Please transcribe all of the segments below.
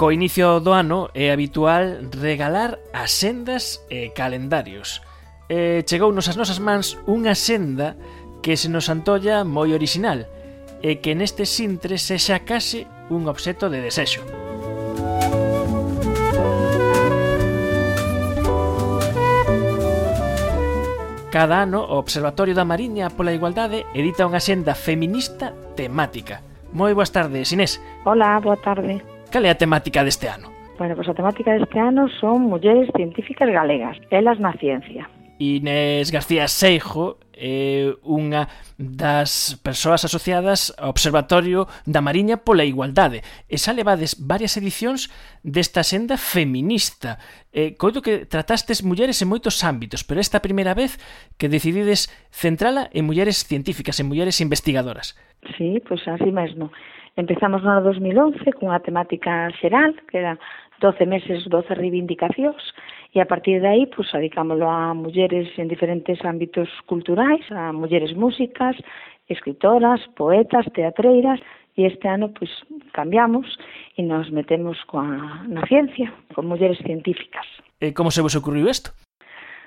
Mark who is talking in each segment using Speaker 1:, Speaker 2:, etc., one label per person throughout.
Speaker 1: Co inicio do ano é habitual regalar asendas e calendarios. E chegounos as nosas mans unha senda que se nos antolla moi orixinal e que neste sintre sexa case un obxeto de desexo. Cada ano, o Observatorio da Mariña pola Igualdade edita unha senda feminista temática. Moi boas tardes, Inés.
Speaker 2: Hola, boa tarde.
Speaker 1: Cal é a temática deste ano?
Speaker 2: Bueno, pois a temática deste ano son mulleres científicas galegas, elas na ciencia.
Speaker 1: Inés García Seijo é unha das persoas asociadas ao Observatorio da Mariña pola Igualdade. E xa levades varias edicións desta senda feminista. E coito que tratastes mulleres en moitos ámbitos, pero esta primeira vez que decidides centrala en mulleres científicas, en mulleres investigadoras.
Speaker 2: Sí, pois pues así mesmo. Empezamos no 2011 cunha temática xeral, que era 12 meses, 12 reivindicacións, E a partir de aí, pois, adicámoslo a mulleres en diferentes ámbitos culturais, a mulleres músicas, escritoras, poetas, teatreiras, e este ano pois cambiamos e nos metemos coa na ciencia, con mulleres científicas.
Speaker 1: E como se vos ocurriu isto?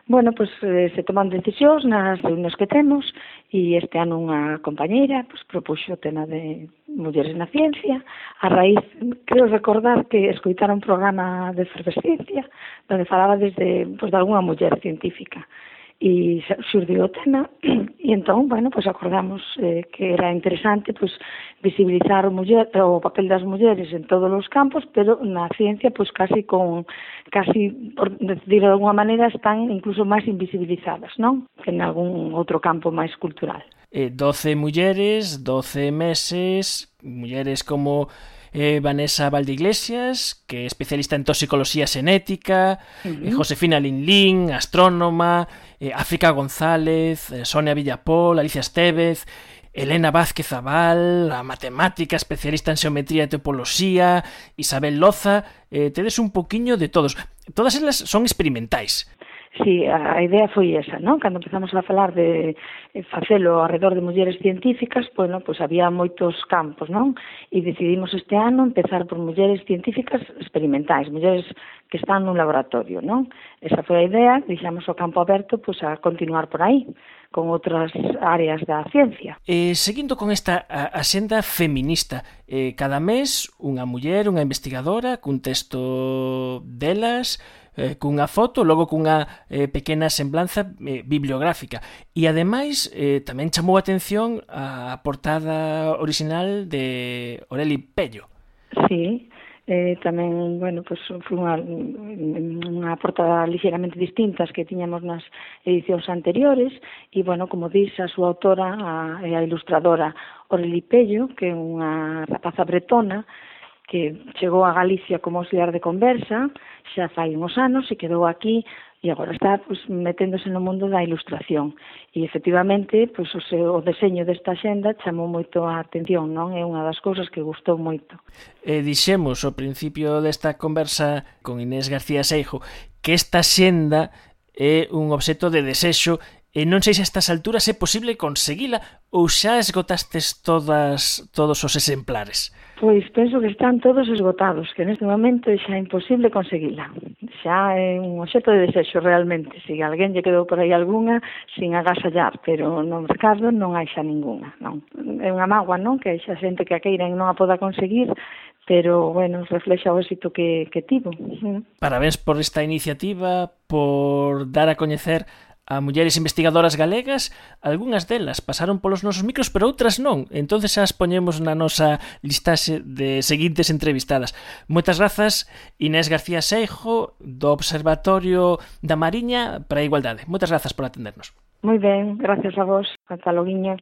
Speaker 2: Bueno, pois pues, eh, se toman decisións nas reunións que temos e este ano unha compañeira pois, pues, propuxo o tema de mulleres na ciencia. A raíz, creo recordar que escoitara un programa de efervescencia donde falaba desde, pois, pues, de alguna muller científica e xurdiu o tema e entón, bueno, pois acordamos eh, que era interesante pois visibilizar o, muller, o papel das mulleres en todos os campos, pero na ciencia pois casi con casi por decirlo de alguma maneira están incluso máis invisibilizadas, non? Que en algún outro campo máis cultural.
Speaker 1: Eh, 12 mulleres, 12 meses, mulleres como eh, Vanessa Valdeiglesias, que é especialista en toxicoloxía xenética, uh -huh. eh, Josefina astrónoma, eh, África González, eh, Sonia Villapol, Alicia Estevez, Elena Vázquez Zabal, a matemática especialista en xeometría e topoloxía, Isabel Loza, eh, tedes un poquiño de todos. Todas elas son experimentais.
Speaker 2: Sí, a idea foi esa, non? Cando empezamos a falar de eh, facelo alrededor de mulleres científicas, bueno, pois había moitos campos, non? E decidimos este ano empezar por mulleres científicas experimentais, mulleres que están nun laboratorio, non? Esa foi a idea, deixamos o campo aberto pois a continuar por aí con outras áreas da ciencia.
Speaker 1: Eh, seguindo con esta axenda feminista, eh, cada mes unha muller, unha investigadora, cun texto delas, eh, cunha foto, logo cunha eh, pequena semblanza eh, bibliográfica. E ademais eh, tamén chamou a atención a portada original de Aureli Pello.
Speaker 2: Sí, eh, tamén, bueno, pues, foi unha, unha portada ligeramente distintas que tiñamos nas edicións anteriores e, bueno, como dix a súa autora, a, a ilustradora Aureli Pello, que é unha rapaza bretona, que chegou a Galicia como auxiliar de conversa, xa fai uns anos e quedou aquí e agora está pues, meténdose no mundo da ilustración. E efectivamente, pues, o, seu, o deseño desta xenda chamou moito a atención, non? É unha das cousas que gustou moito.
Speaker 1: E dixemos ao principio desta conversa con Inés García Seijo que esta xenda é un obxecto de desexo E non sei se a estas alturas é posible conseguila ou xa esgotastes todas todos os exemplares.
Speaker 2: Pois penso que están todos esgotados, que neste momento xa é imposible conseguila. Xa é un obxeto de desexo realmente. Se alguén lle quedou por aí algunha, sin agasallar, pero no mercado non hai xa ninguna. Non. É unha mágoa, non? Que xa xente que a queira e non a poda conseguir, pero, bueno, reflexa o éxito que, que tivo.
Speaker 1: Parabéns por esta iniciativa, por dar a coñecer a mulleres investigadoras galegas, algunhas delas pasaron polos nosos micros, pero outras non. Entonces as poñemos na nosa listaxe de seguintes entrevistadas. Moitas grazas Inés García Seijo do Observatorio da Mariña para a Igualdade. Moitas grazas por atendernos.
Speaker 2: Moi ben, gracias a vos. Cataloguiña.